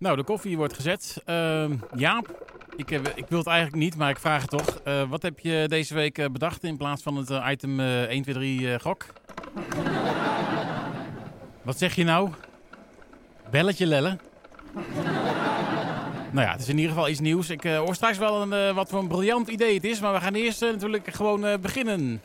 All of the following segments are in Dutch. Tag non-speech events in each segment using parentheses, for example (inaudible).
Nou, de koffie wordt gezet. Uh, Jaap, ik, heb, ik wil het eigenlijk niet, maar ik vraag het toch. Uh, wat heb je deze week uh, bedacht in plaats van het uh, item 1, 2, 3 gok? (laughs) wat zeg je nou? Belletje lellen? (laughs) nou ja, het is in ieder geval iets nieuws. Ik hoor straks wel een, wat voor een briljant idee het is, maar we gaan eerst natuurlijk gewoon beginnen.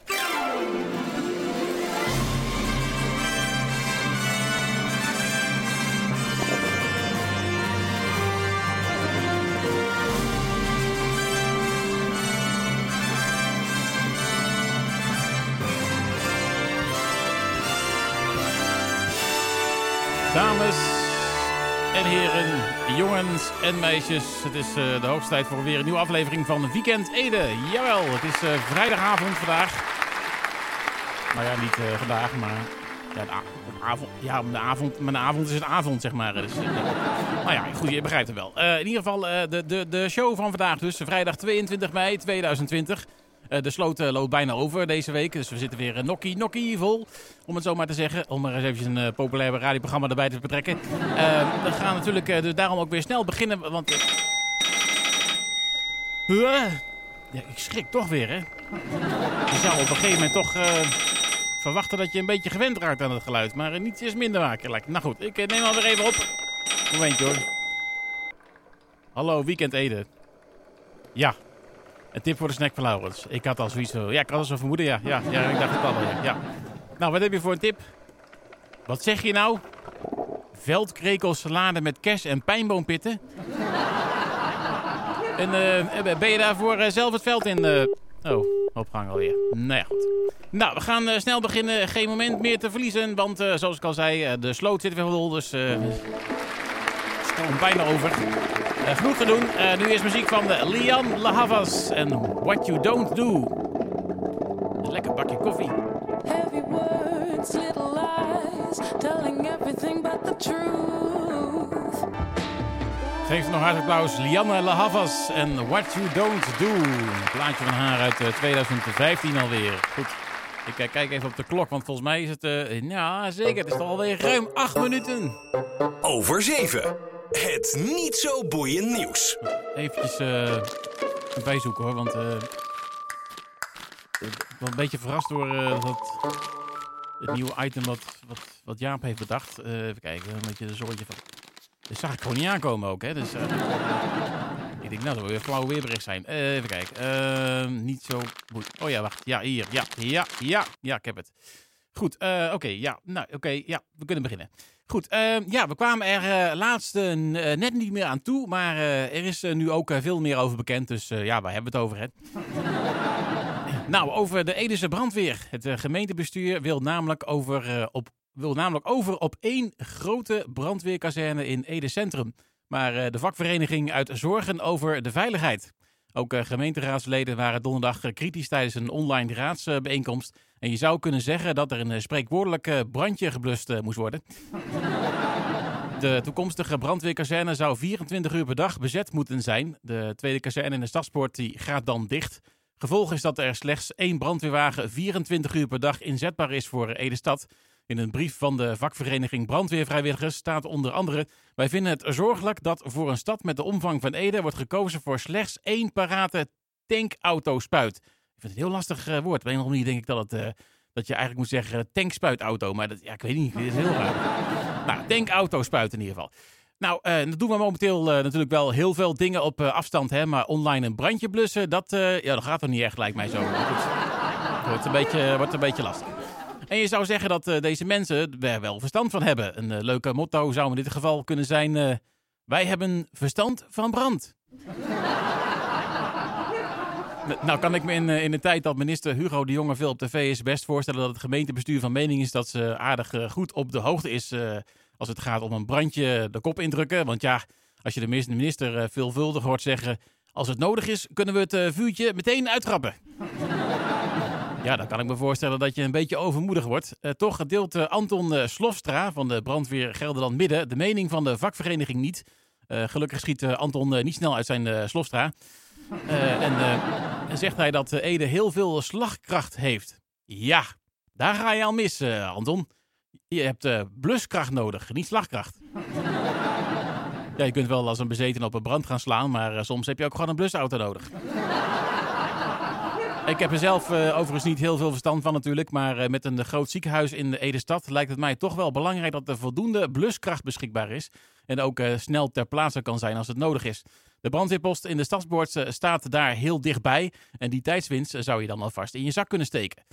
Dames en heren, jongens en meisjes. Het is uh, de hoogste tijd voor weer een nieuwe aflevering van Weekend Ede. Jawel, het is uh, vrijdagavond vandaag. Nou ja, niet uh, vandaag, maar ja, de avond, ja, de avond, mijn avond is het avond, zeg maar. Dus, nou ja, goed, je begrijpt het wel. in ieder geval, de, de, de show van vandaag dus, vrijdag 22 mei 2020. Uh, de sloot uh, loopt bijna over deze week. Dus we zitten weer uh, nokkie nokkie vol. Om het zo maar te zeggen. Om er eens even een populair radioprogramma erbij te betrekken. we gaan natuurlijk dus daarom ook weer snel beginnen. Want... ja, ik schrik toch weer, hè. Je zou op een gegeven moment toch verwachten dat je een beetje gewend raakt aan het geluid. Maar niets is minder wakker. Nou goed, ik neem alweer even op. Momentje hoor. Hallo, Weekend Ede. Ja, een tip voor de snack van Laurens. Ik had al zoiets van... Ja, ik had al zo vermoeden, ja. Ja, ja ik dacht het al ja. ja. Nou, wat heb je voor een tip? Wat zeg je nou? Veldkrekelsalade met kers en pijnboompitten? en uh, ben je daarvoor uh, zelf het veld in? Uh... Oh, opgang alweer. Nou ja, goed. Nou, we gaan snel beginnen. Geen moment meer te verliezen. Want zoals ik al zei, de sloot zit weer vol. Dus het is bijna over. Uh, genoeg te doen. Uh, nu is muziek van de Lian La Havas en What You Don't Do. Een lekker bakje koffie. Heavy words, little lies, telling everything but the truth. Geef nog hard applaus. Lianne La Havas en What You Don't Do. Een plaatje van haar uit 2015 alweer. Goed. Ik kijk even op de klok, want volgens mij is het... Uh, ja, zeker. Het is toch alweer ruim acht minuten. Over zeven. Het niet zo boeiend nieuws. Eventjes uh, bijzoeken hoor, want uh, ik ben een beetje verrast door uh, dat, het nieuwe item wat, wat, wat Jaap heeft bedacht. even kijken, een beetje de zorgje van... Dat zag ik gewoon niet aankomen ook, hè. Dus, ik denk, nou, dat wil weer flauw weerbericht zijn. even kijken. niet zo boeiend. Oh ja, wacht. Ja, hier. Ja, ja, ja. Ja, ik heb het. Goed, oké. ja, nou, oké. ja, we kunnen beginnen. Goed, uh, ja, we kwamen er uh, laatst uh, net niet meer aan toe, maar er is nu ook veel meer over bekend. Dus ja, waar hebben we het over? Hè? (laughs) nou, over de Edese brandweer. Het gemeentebestuur wil namelijk over, op, wil namelijk over op één grote brandweerkazerne in Ede Centrum. Maar de vakvereniging uit zorgen over de veiligheid. Ook gemeenteraadsleden waren donderdag kritisch tijdens een online raadsbijeenkomst. En je zou kunnen zeggen dat er een uh, spreekwoordelijk brandje geblust moest worden. De toekomstige brandweerkazerne zou 24 uur per dag bezet moeten zijn. De tweede kazerne in de stadspoort die gaat dan dicht. Gevolg is dat er slechts één brandweerwagen 24 uur per dag inzetbaar is voor Ede-stad. In een brief van de vakvereniging Brandweervrijwilligers staat onder andere: Wij vinden het zorgelijk dat voor een stad met de omvang van Ede wordt gekozen voor slechts één parate tankauto-spuit. Ik vind het een heel lastig uh, woord. Op een of andere manier denk ik dat, het, uh, dat je eigenlijk moet zeggen tankspuitauto. Maar dat, ja, ik weet niet, het is heel raar. nou, tankauto-spuit in ieder geval. Nou, uh, dat doen we momenteel natuurlijk wel heel veel dingen op afstand. Hè, maar online een brandje blussen, dat, ja, dat gaat er niet echt, lijkt mij zo. Het wordt een beetje, wordt een beetje lastig. En je zou zeggen dat deze mensen er wel verstand van hebben. Een leuke motto zou in dit geval kunnen zijn: Wij hebben verstand van brand. Nou kan ik me in, in de tijd dat minister Hugo de Jonge veel op tv is best voorstellen dat het gemeentebestuur van mening is dat ze aardig goed op de hoogte is als het gaat om een brandje de kop indrukken. Want ja, als je de minister veelvuldig hoort zeggen, als het nodig is kunnen we het vuurtje meteen uitgrappen. Ja, dan kan ik me voorstellen dat je een beetje overmoedig wordt. Toch deelt Anton Slofstra van de brandweer Gelderland Midden de mening van de vakvereniging niet. gelukkig schiet Anton niet snel uit zijn Slofstra. En zegt hij dat Ede heel veel slagkracht heeft. Ja, daar ga je al mis, Anton. Je hebt bluskracht nodig, niet slagkracht. Ja, je kunt wel als een bezeten op een brand gaan slaan, maar eh, soms heb je ook gewoon een blusauto nodig. Ik heb er zelf eh, overigens niet heel veel verstand van natuurlijk, maar eh, met een groot ziekenhuis in de Ede-stad lijkt het mij toch wel belangrijk dat er voldoende bluskracht beschikbaar is en ook eh, snel ter plaatse kan zijn als het nodig is. De brandweerpost in de stadsboord staat daar heel dichtbij en die tijdswinst zou je dan alvast in je zak kunnen steken.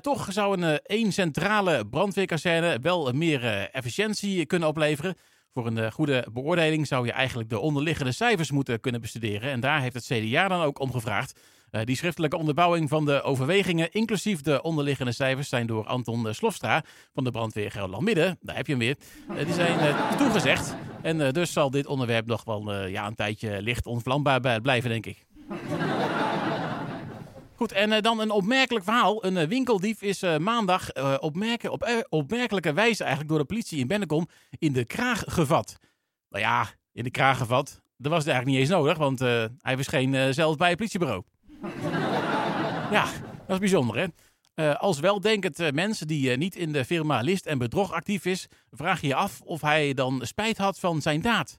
Toch zou een één centrale brandweerkazerne wel meer efficiëntie kunnen opleveren. Voor een goede beoordeling zou je eigenlijk de onderliggende cijfers moeten kunnen bestuderen. En daar heeft het CDA dan ook om gevraagd. Eh, die schriftelijke onderbouwing van de overwegingen, inclusief de onderliggende cijfers, zijn door Anton eh, Slofstra van de brandweer Gelderland Midden, daar heb je hem weer, eh, die zijn toegezegd. En dus zal dit onderwerp nog wel ja, een tijdje licht onvlambaar blijven, denk ik. Goed, en dan een opmerkelijk verhaal. Een winkeldief is maandag op opmerkelijke wijze eigenlijk door de politie in Bennekom in de kraag gevat. Nou ja, in de kraag gevat. Dat was eigenlijk niet eens nodig, want hij verscheen zelf bij het politiebureau. (laughs) ja, dat is bijzonder, hè? Eh, als weldenkend eh, mens die eh, niet in de firma list en bedrog actief is, vraag je je af of hij dan spijt had van zijn daad.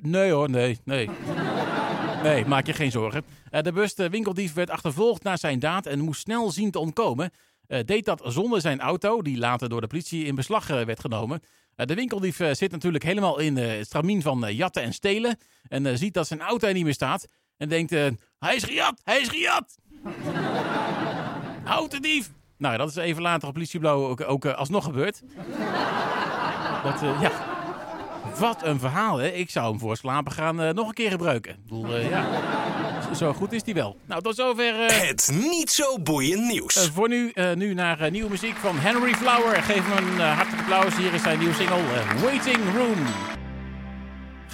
Nee hoor, nee, nee. (laughs) Nee, maak je geen zorgen. De bewuste winkeldief werd achtervolgd naar zijn daad en moest snel zien te ontkomen. Deed dat zonder zijn auto, die later door de politie in beslag werd genomen. De winkeldief zit natuurlijk helemaal in het stramien van jatten en stelen. En ziet dat zijn auto er niet meer staat. En denkt, eh, hij is gejat, hij is gejat. Houd de dief. Nou, dat is even later op politiebureau ook, ook eh, alsnog gebeurd. Dat, eh, ja... Wat een verhaal, hè? Ik zou hem voor slapen gaan nog een keer gebruiken. Ik bedoel, ja. Zo goed is die wel. Nou, tot zover Het niet zo boeiend nieuws. voor nu. nu naar nieuwe muziek van Henry Flower. Geef hem een hartelijk applaus. Hier is zijn nieuwe single Waiting Room.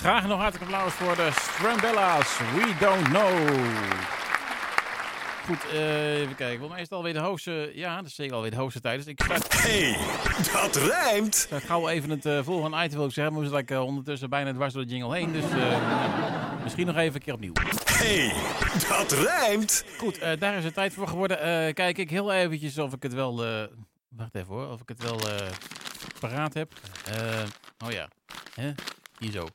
Graag nog hartelijk applaus voor de Strambella's. We don't know. Goed, eh, even kijken. Volgens mij is het alweer de hoogste... Ja, dat is zeker alweer de hoogste tijd. Dus ik start, hey, dat rijmt. start gauw even het eh, volgende item, wil ik zeggen. Maar we like, eh, ondertussen bijna dwars door de jingle heen. Dus eh, misschien nog even een keer opnieuw. hey, dat rijmt. Goed, daar is het tijd voor geworden. Kijk ik heel eventjes of ik het wel... wacht even hoor, of ik het wel paraat heb. Oh ja, Hè? hier zo.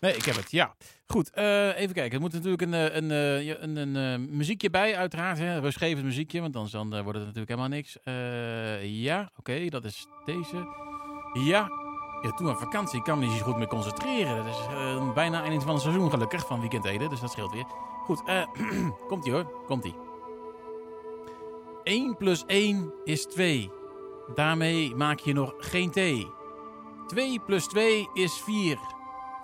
Nee, ik heb het, ja. Goed, eh, even kijken. Er moet natuurlijk een, eh, een, eh, ja, een, een eh, muziekje bij, uiteraard. Hè? Rustgevend muziekje, want anders dan, eh, wordt het natuurlijk helemaal niks. Eh, ja, oké, dat is deze. Ja, ja, toen aan vakantie kan me niet zo goed meer concentreren. Dat is bijna eind van het seizoen gelukkig, van Weekend Eden, dus dat scheelt weer. Goed, (clears throat) komt-ie hoor, komt-ie. 1 plus 1 is 2. Daarmee maak je nog geen thee. 2 plus 2 is 4.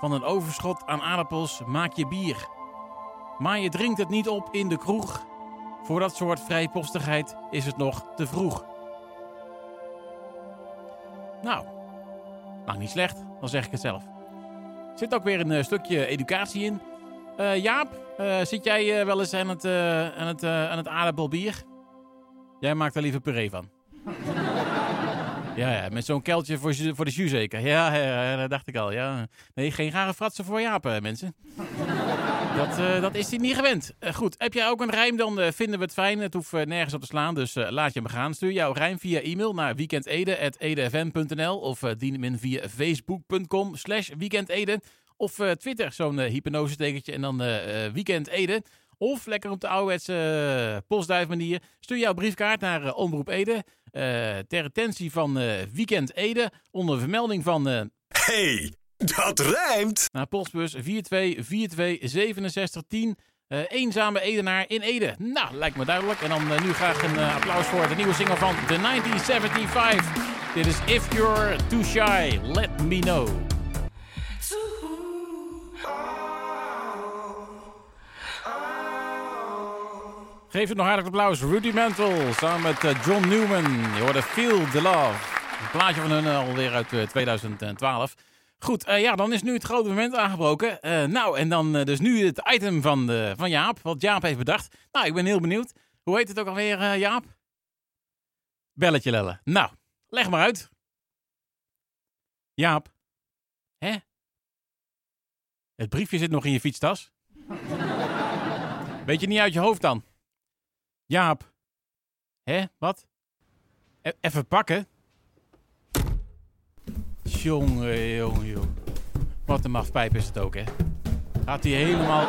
Van een overschot aan aardappels maak je bier. Maar je drinkt het niet op in de kroeg. Voor dat soort vrijpostigheid is het nog te vroeg. Nou, nou niet slecht, dan zeg ik het zelf. Zit ook weer een eh, stukje educatie in. Eh, Jaap, eh, zit jij wel eens aan het, aan, het, aan het aardappelbier? Jij maakt er liever puree van. Ja, ja, met zo'n keltje voor, voor de jus zeker. Ja, dat dacht ik al. Ja. Nee, geen rare fratsen voor Jaap, eh, mensen. Dat, eh, dat is hij niet gewend. Eh, goed, heb jij ook een rijm, dan vinden we het fijn. Het hoeft nergens op te slaan, dus laat je hem gaan. Stuur jouw rijm via e-mail naar weekendede.edfm.nl of dien hem in via facebook.com slash weekendede. Of Twitter, zo'n uh, hypnosestekentje en dan eh eh, weekendede. Of lekker op de ouderwetse eh, postduifmanier. Stuur jouw briefkaart naar eh, Omroep Ede. eh, ter attentie van Weekend Ede. Onder vermelding van hey, dat rijmt. naar postbus 42426710. Eh eenzame Edenaar in Ede. Nou, lijkt me duidelijk. En dan nu graag een applaus voor de nieuwe single van The 1975. Dit is If You're Too Shy, Let Me Know. Geef het nog hartelijk applaus. Rudimental samen met eh, John Newman. Je hoorde Feel the Love. Een plaatje van hun eh, alweer uit eh, 2012. Goed, eh, ja, dan is nu het grote moment aangebroken. Nou, en dan dus nu het item van, de, van Jaap, wat Jaap heeft bedacht. Nou, ik ben heel benieuwd. Hoe heet het ook alweer, Jaap? Belletje lellen. Nou, leg maar uit. Jaap. Hè? Het briefje zit nog in je fietstas. Weet je niet uit je hoofd dan? Jaap. Hè? Wat? E- even pakken? Jongen, jongen, jongen. Wat een mafpijp is het ook, hè? Gaat hij helemaal,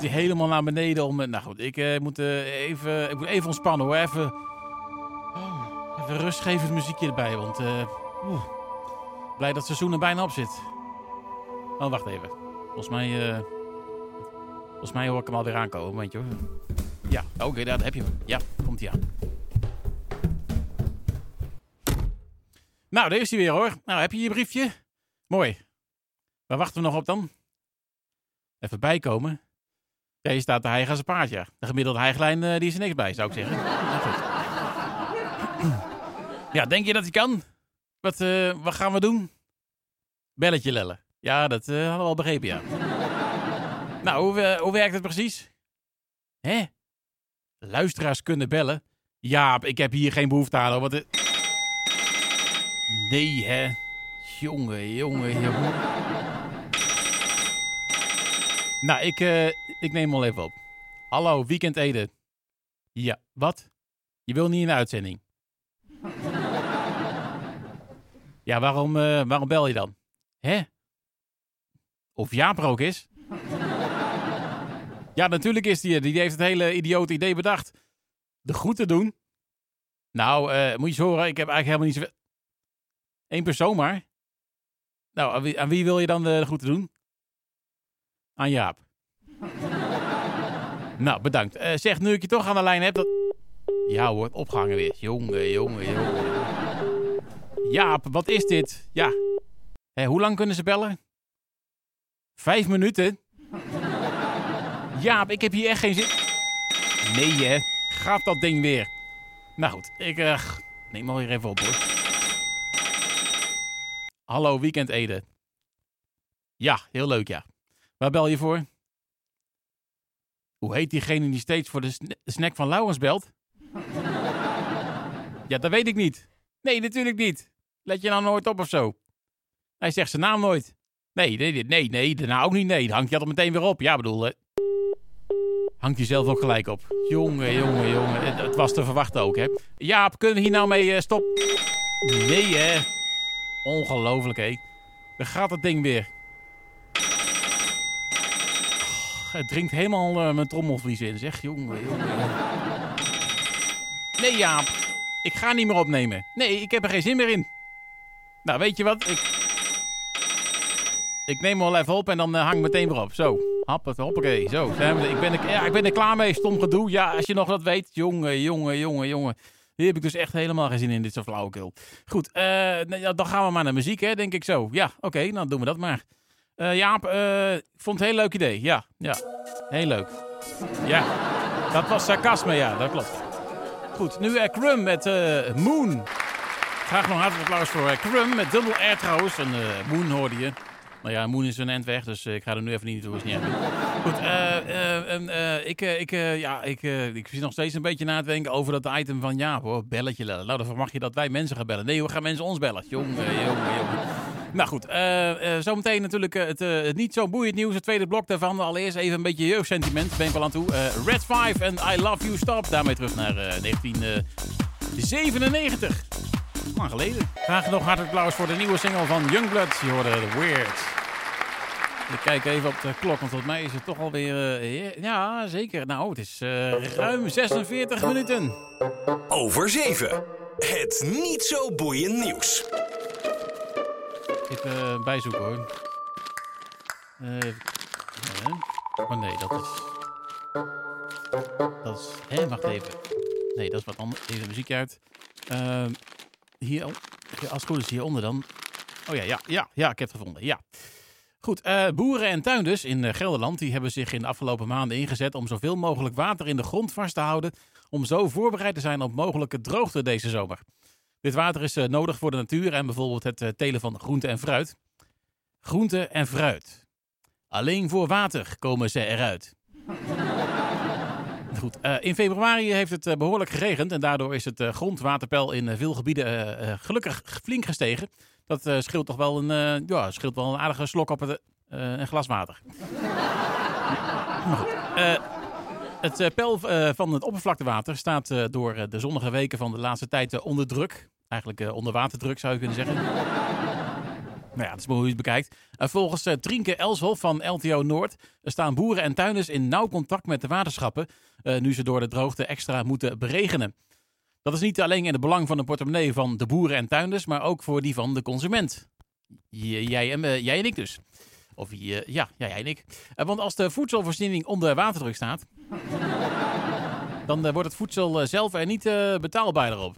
hij helemaal naar beneden om... Nou goed, ik, eh, moet, eh, even, ik moet even ontspannen hoor. Even, oh, even rustgevend muziekje erbij, want... eh, blij dat het seizoen er bijna op zit. Oh, wacht even. Volgens mij... eh, volgens mij hoor ik hem alweer aankomen. Momentje hoor. Ja, oké, daar heb je hem. Ja, komt hij aan. Nou, daar is hij weer hoor. Nou, heb je je briefje? Mooi. Waar wachten we nog op dan? Even bijkomen. Hier staat de een paard, ja. De gemiddelde hijglijn, eh, die is er niks bij, zou ik zeggen. Nou. Ja, denk je dat hij kan? Wat, eh, wat gaan we doen? Belletje lellen. Ja, dat eh, hadden we al begrepen, ja. nou, hoe, hoe werkt het precies? Hè? Luisteraars kunnen bellen? Ja, ik heb hier geen behoefte aan. Want, eh, Nee, hè? Jongen, jongen, jongen. Nou, ik, eh, ik neem hem al even op. Hallo, Weekend Ede. Ja, wat? Je wil niet in de uitzending? ja, waarom, eh, waarom bel je dan? Hè? Of Jaap er ook is? Ja, natuurlijk is die. Die heeft het hele idiote idee bedacht. De groeten doen? Nou, eh, moet je eens horen, ik heb eigenlijk helemaal niet zoveel... Eén persoon maar. Nou, aan wie, aan wie wil je dan de groeten doen? Aan Jaap. (laughs) nou, bedankt. Eh, zeg, nu ik je toch aan de lijn heb, dat... Ja hoor, opgehangen weer. Jongen, jongen, jongen. Jaap, wat is dit? Ja. Hé, hoe lang kunnen ze bellen? Vijf minuten? Jaap, ik heb hier echt geen zin... Nee hè, gaat dat ding weer. Nou goed, ik eh, neem maar weer even op hoor. Hallo, Weekend Ede. Ja, heel leuk ja. Waar bel je voor? Hoe heet diegene die steeds voor de sna- snack van Laurens belt? (laughs) ja, dat weet ik niet. Nee, natuurlijk niet. Let je nou nooit op of zo? Hij zegt zijn naam nooit. Nee, nee, nee, nee, nee daarna ook niet. Nee, dan hangt je dat meteen weer op. Ja, bedoel, eh, hangt hij zelf ook gelijk op. Jongen, jongen, jongen. Het, was te verwachten ook, hè. Jaap, kunnen we hier nou mee eh, stoppen? Nee, hè. Ongelooflijk, hé. Daar gaat het ding weer. Het dringt helemaal eh, mijn trommelvlies in, zeg. Jongen, jongen. Nee, Jaap. Ik ga niet meer opnemen. Nee, ik heb er geen zin meer in. Nou, weet je wat? Ik, ik neem wel even op en dan eh, hang ik meteen weer op. Zo, happet, hoppakee. Zo, ik, ben er, ja, ik ben er klaar mee. Stom gedoe. Ja, als je nog wat weet. Jongen, jongen, jongen, jongen. Hier heb ik dus echt helemaal geen zin in, dit soort flauwekul. Goed, eh, nou dan gaan we maar naar muziek, hè, denk ik zo. Ja, oké, dan doen we dat maar. Eh, Jaap, vond het een heel leuk idee. Ja, ja, heel leuk. Ja, dat was sarcasme, ja, dat klopt. Goed, nu uh, Crum met Moon. Graag nog hartelijk applaus voor uh, Crum met dubbel R trouwens. En Moon hoorde je. Nou ja, Moon is een end weg, dus eh, ik ga er nu even niet naartoe. Goed, eh, eh, ik, ik, ja, ik, ik zit nog steeds een beetje na te denken over dat item van ja, hoor, belletje. Nou, dan verwacht je dat wij mensen gaan bellen. Nee, we gaan mensen ons bellen. Jongen, jongen. Nou goed, zometeen natuurlijk het, het niet zo boeiend nieuws. Het tweede blok daarvan. Allereerst even een beetje jeugdsentiment. Ben ik wel aan toe. Red 5 en I Love You Stop. Daarmee terug naar eh, 1997. Lang geleden. Graag nog hartelijk applaus voor de nieuwe single van Youngblood. Je hoorde Weird. Ik kijk even op de klok, want volgens mij is het toch alweer... eh, ja, zeker. Nou, het is eh, ruim 46 minuten. Over 7. Het niet zo boeiend nieuws. Even eh, bijzoeken hoor. Oh nee, dat is... Dat is... Hé, wacht even. Nee, dat is wat anders. Even muziekje uit. Ehm, hier, als het goed is hieronder dan. Oh ja, ja, ja, ja, ik heb het gevonden. Ja. Goed, eh, boeren en tuinders in eh, Gelderland die hebben zich in de afgelopen maanden ingezet om zoveel mogelijk water in de grond vast te houden. Om zo voorbereid te zijn op mogelijke droogte deze zomer. Dit water is eh, nodig voor de natuur en bijvoorbeeld het telen van groente en fruit. Groente en fruit. Alleen voor water komen ze eruit. (laughs) Goed, in februari heeft het eh, behoorlijk geregend en daardoor is het grondwaterpeil in veel gebieden gelukkig flink gestegen. Dat eh, scheelt toch wel een, eh, ja, scheelt wel een aardige slok op het, eh, een glas water. (laughs) Maar goed, het peil van het oppervlaktewater staat door de zonnige weken van de laatste tijd onder druk. Eigenlijk onder waterdruk zou je kunnen zeggen. Nou ja, dat is maar hoe je het bekijkt. Volgens Trinke Elshoff van LTO Noord staan boeren en tuinders in nauw contact met de waterschappen, nu ze door de droogte extra moeten beregenen. Dat is niet alleen in het belang van de portemonnee van de boeren en tuinders, maar ook voor die van de consument. Jij, en, jij en ik dus. Of ja, ja, jij en ik. want als de voedselvoorziening onder waterdruk staat, (laughs) dan wordt het voedsel zelf er niet betaalbaarder op.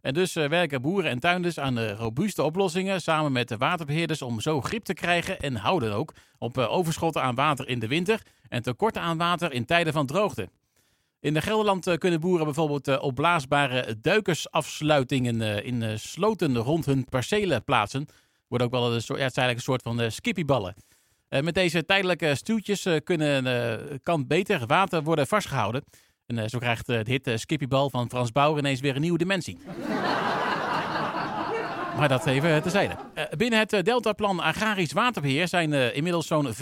En dus werken boeren en tuinders aan robuuste oplossingen samen met de waterbeheerders om zo grip te krijgen en houden ook op overschotten aan water in de winter en tekorten aan water in tijden van droogte. In de Gelderland kunnen boeren bijvoorbeeld opblaasbare duikersafsluitingen in sloten rond hun percelen plaatsen. Wordt ook wel een soort, ja, het een soort van skippyballen. met deze tijdelijke stuwtjes kunnen, kan beter water worden vastgehouden. En zo krijgt de hit Skippybal van Frans Bauer ineens weer een nieuwe dimensie. (laughs) Maar dat even terzijde. Binnen het Deltaplan Agrarisch Waterbeheer zijn inmiddels zo'n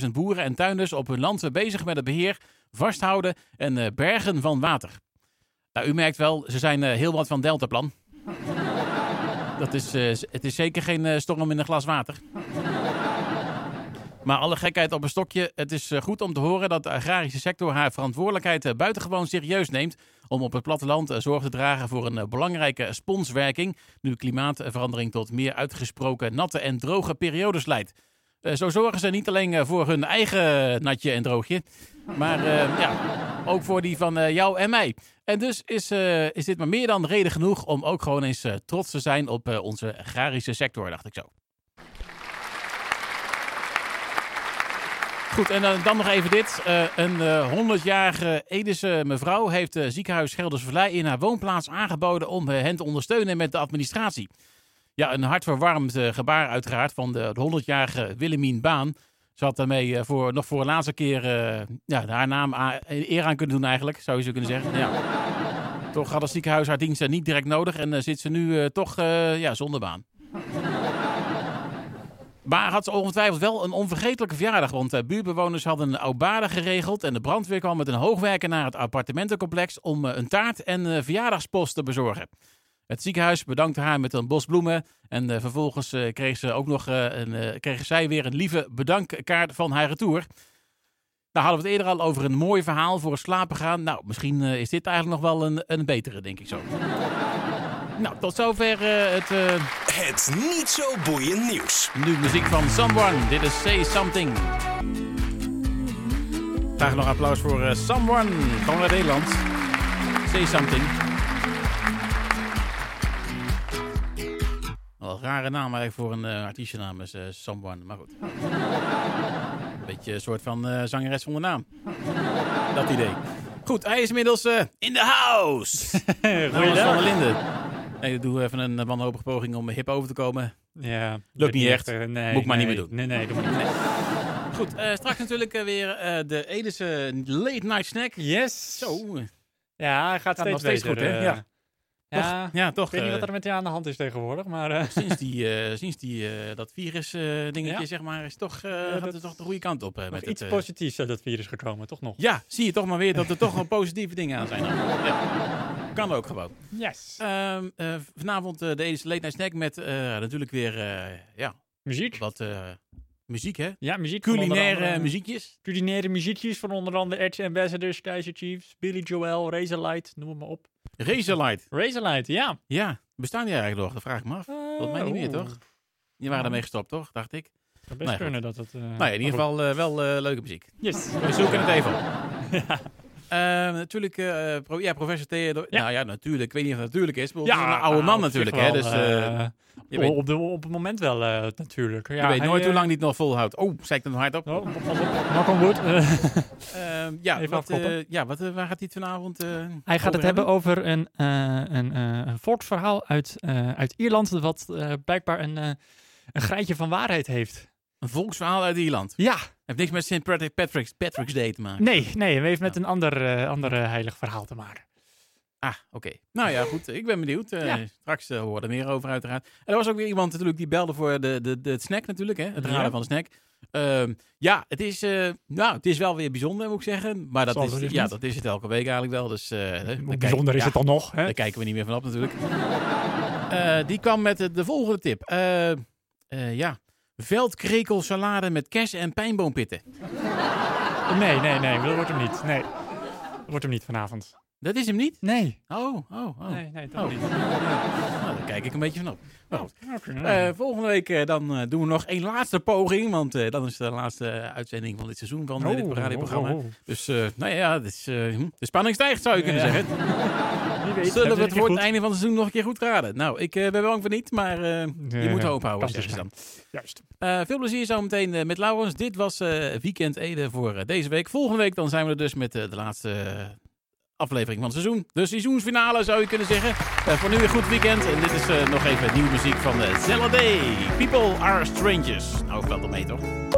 15.000 boeren en tuinders op hun land bezig met het beheer, vasthouden en uh, bergen van water. Nou, u merkt wel, ze zijn heel wat van Deltaplan. Dat is, het is zeker geen storm in een glas water. Maar alle gekheid op een stokje. Het is goed om te horen dat de agrarische sector haar verantwoordelijkheid buitengewoon serieus neemt. Om op het platteland zorg te dragen voor een belangrijke sponswerking. Nu klimaatverandering tot meer uitgesproken natte en droge periodes leidt. Zo zorgen ze niet alleen voor hun eigen natje en droogje. Maar ja, ook voor die van jou en mij. En dus is, is dit maar meer dan reden genoeg om ook gewoon eens trots te zijn op onze agrarische sector, dacht ik zo. Goed, en dan, nog even dit. Een uh, 100-jarige Edische mevrouw heeft uh, ziekenhuis Geldersvallei in haar woonplaats aangeboden om hen te ondersteunen met de administratie. Ja, een hartverwarmend gebaar uiteraard van de, de 100-jarige Willemien Baan. Ze had daarmee voor, nog voor een laatste keer ja, haar naam eer aan kunnen doen eigenlijk, zou je zo kunnen zeggen. Ja. toch had het ziekenhuis haar diensten niet direct nodig en zit ze nu toch ja, zonder baan. Maar had ze ongetwijfeld wel een onvergetelijke verjaardag. Want uh, buurtbewoners hadden een oudbare geregeld. En de brandweer kwam met een hoogwerker naar het appartementencomplex. om uh, een taart en uh, verjaardagspost te bezorgen. Het ziekenhuis bedankte haar met een bos bloemen. En vervolgens kreeg ze ook nog een, kregen zij weer een lieve bedankkaart van haar retour. Nou hadden we het eerder al over een mooi verhaal voor het slapen gaan. Nou, misschien is dit eigenlijk nog wel een, een betere, denk ik zo. (laughs) Nou, tot zover uh, het... Uh... Het niet zo boeiend nieuws. Nu muziek van Someone. Dit is Say Something. Graag nog applaus voor uh, Someone. Gewoon uit Nederland. Say Something. Rare naam eigenlijk voor een uh, artiestennaam is Someone, maar goed. een (laughs) beetje een soort van zangeres zonder naam. Dat idee. Goed, hij is inmiddels in de house. (laughs) Goeiedag. van Linden. Nee, ik doe even een wanhopige poging om hip over te komen. Ja, lukt niet echt. nee, moet ik maar niet meer doen. Nee, nee, doe maar niet. Goed, uh, straks natuurlijk uh, weer uh, de Edische late night snack. Yes. Zo. Ja, hij gaat, gaat steeds, steeds beter, goed, hè? Ja. Ja, toch, ja, toch. Ik weet niet wat er met je aan de hand is tegenwoordig, maar... Sinds, die, (laughs) sinds die, dat virus dingetje, ja. zeg maar, is toch, gaat het toch de goede kant op. met iets het, positiefs uit dat virus gekomen, toch nog? Ja, zie je toch maar weer dat er toch wel positieve dingen aan zijn. Ja. Kan ook gewoon. Yes. Um, uh, vanavond de Edische Late Night Snack met natuurlijk weer, ja... Muziek. Wat muziek, hè? Ja, muziek. Culinaire andere, muziekjes. Culinaire muziekjes van onder andere Edge Ambassadors, Kaiser Chiefs, Billy Joel, Razorlight, noem het maar op. Razorlight. Razorlight, ja. Ja, bestaan die eigenlijk nog? Dat vraag ik me af. Volgens mij niet meer, toch? Die waren ermee gestopt, toch? Dacht ik. Dat best nou, kunnen dat het... nou ja, in ieder geval wel leuke muziek. Yes. We zoeken het even op. ja. (laughs) Uh, natuurlijk, uh, pro ja, professor Theodor. Ja. Nou ja, natuurlijk. Ik weet niet of het natuurlijk is. Maar ja, het is een oude man natuurlijk. Hè, dus, uh, je weet, op, de, op het moment wel natuurlijk. Ja, je weet nooit hoe lang die het nog volhoudt. Oh, zei ik het nog hard op? Oh. Knock on wood. (laughs) Ehm, ja, Even wat, ja wat, waar gaat hij het vanavond Hij gaat het hebben over een, een, een volksverhaal uit, uit Ierland. Wat blijkbaar een, een graadje van waarheid heeft. Een volksverhaal uit Ierland? Ja. Heeft niks met St. Patrick's, Patrick's Day te maken? Nee, nee, het heeft met een ander, uh, ander uh, heilig verhaal te maken. Ah, oké. Okay. Nou ja, goed. Ik ben benieuwd. Uh, ja. Straks uh, horen we er meer over uiteraard. En er was ook weer iemand natuurlijk die belde voor de, de, de, het snack natuurlijk. Hè? Het ja. van de snack. Uh, ja, het is, nou, het is wel weer bijzonder moet ik zeggen. Maar dat, is, ja, dat is het elke week eigenlijk wel. Dus, Hoe bijzonder is ja, het dan nog? Hè? Daar kijken we niet meer van op natuurlijk. (laughs) die kwam met de volgende tip. ja, Veldkrekel salade met kers en pijnboompitten. Nee, nee, nee, dat wordt hem niet. Nee, dat wordt hem niet vanavond. Dat is hem niet? Nee. Oh, oh, oh. Nee, nee, dat Oh. niet. Nou, daar kijk ik een beetje van op. Eh, volgende week eh, dan eh, doen we nog één laatste poging. Want dan is de laatste uitzending van dit seizoen van dit Oh, radioprogramma. oh, oh. Dus nou ja, hm, de spanning stijgt zou je kunnen Ja. zeggen. Wie weet, Zullen we het voor het einde van het seizoen nog een keer goed raden? Nou, ik ben bang voor niet, maar je moet hoop houden, kan zeggen ze dan. Juist. Eh, veel plezier zometeen eh, met Laurens. Dit was eh, Weekend Ede voor deze week. Volgende week dan zijn we er dus met de laatste aflevering van het seizoen. De seizoensfinale zou je kunnen zeggen. Voor nu een goed weekend. En dit is nog even nieuwe muziek van uh, Day. People are strangers. Nou, valt er mee toch?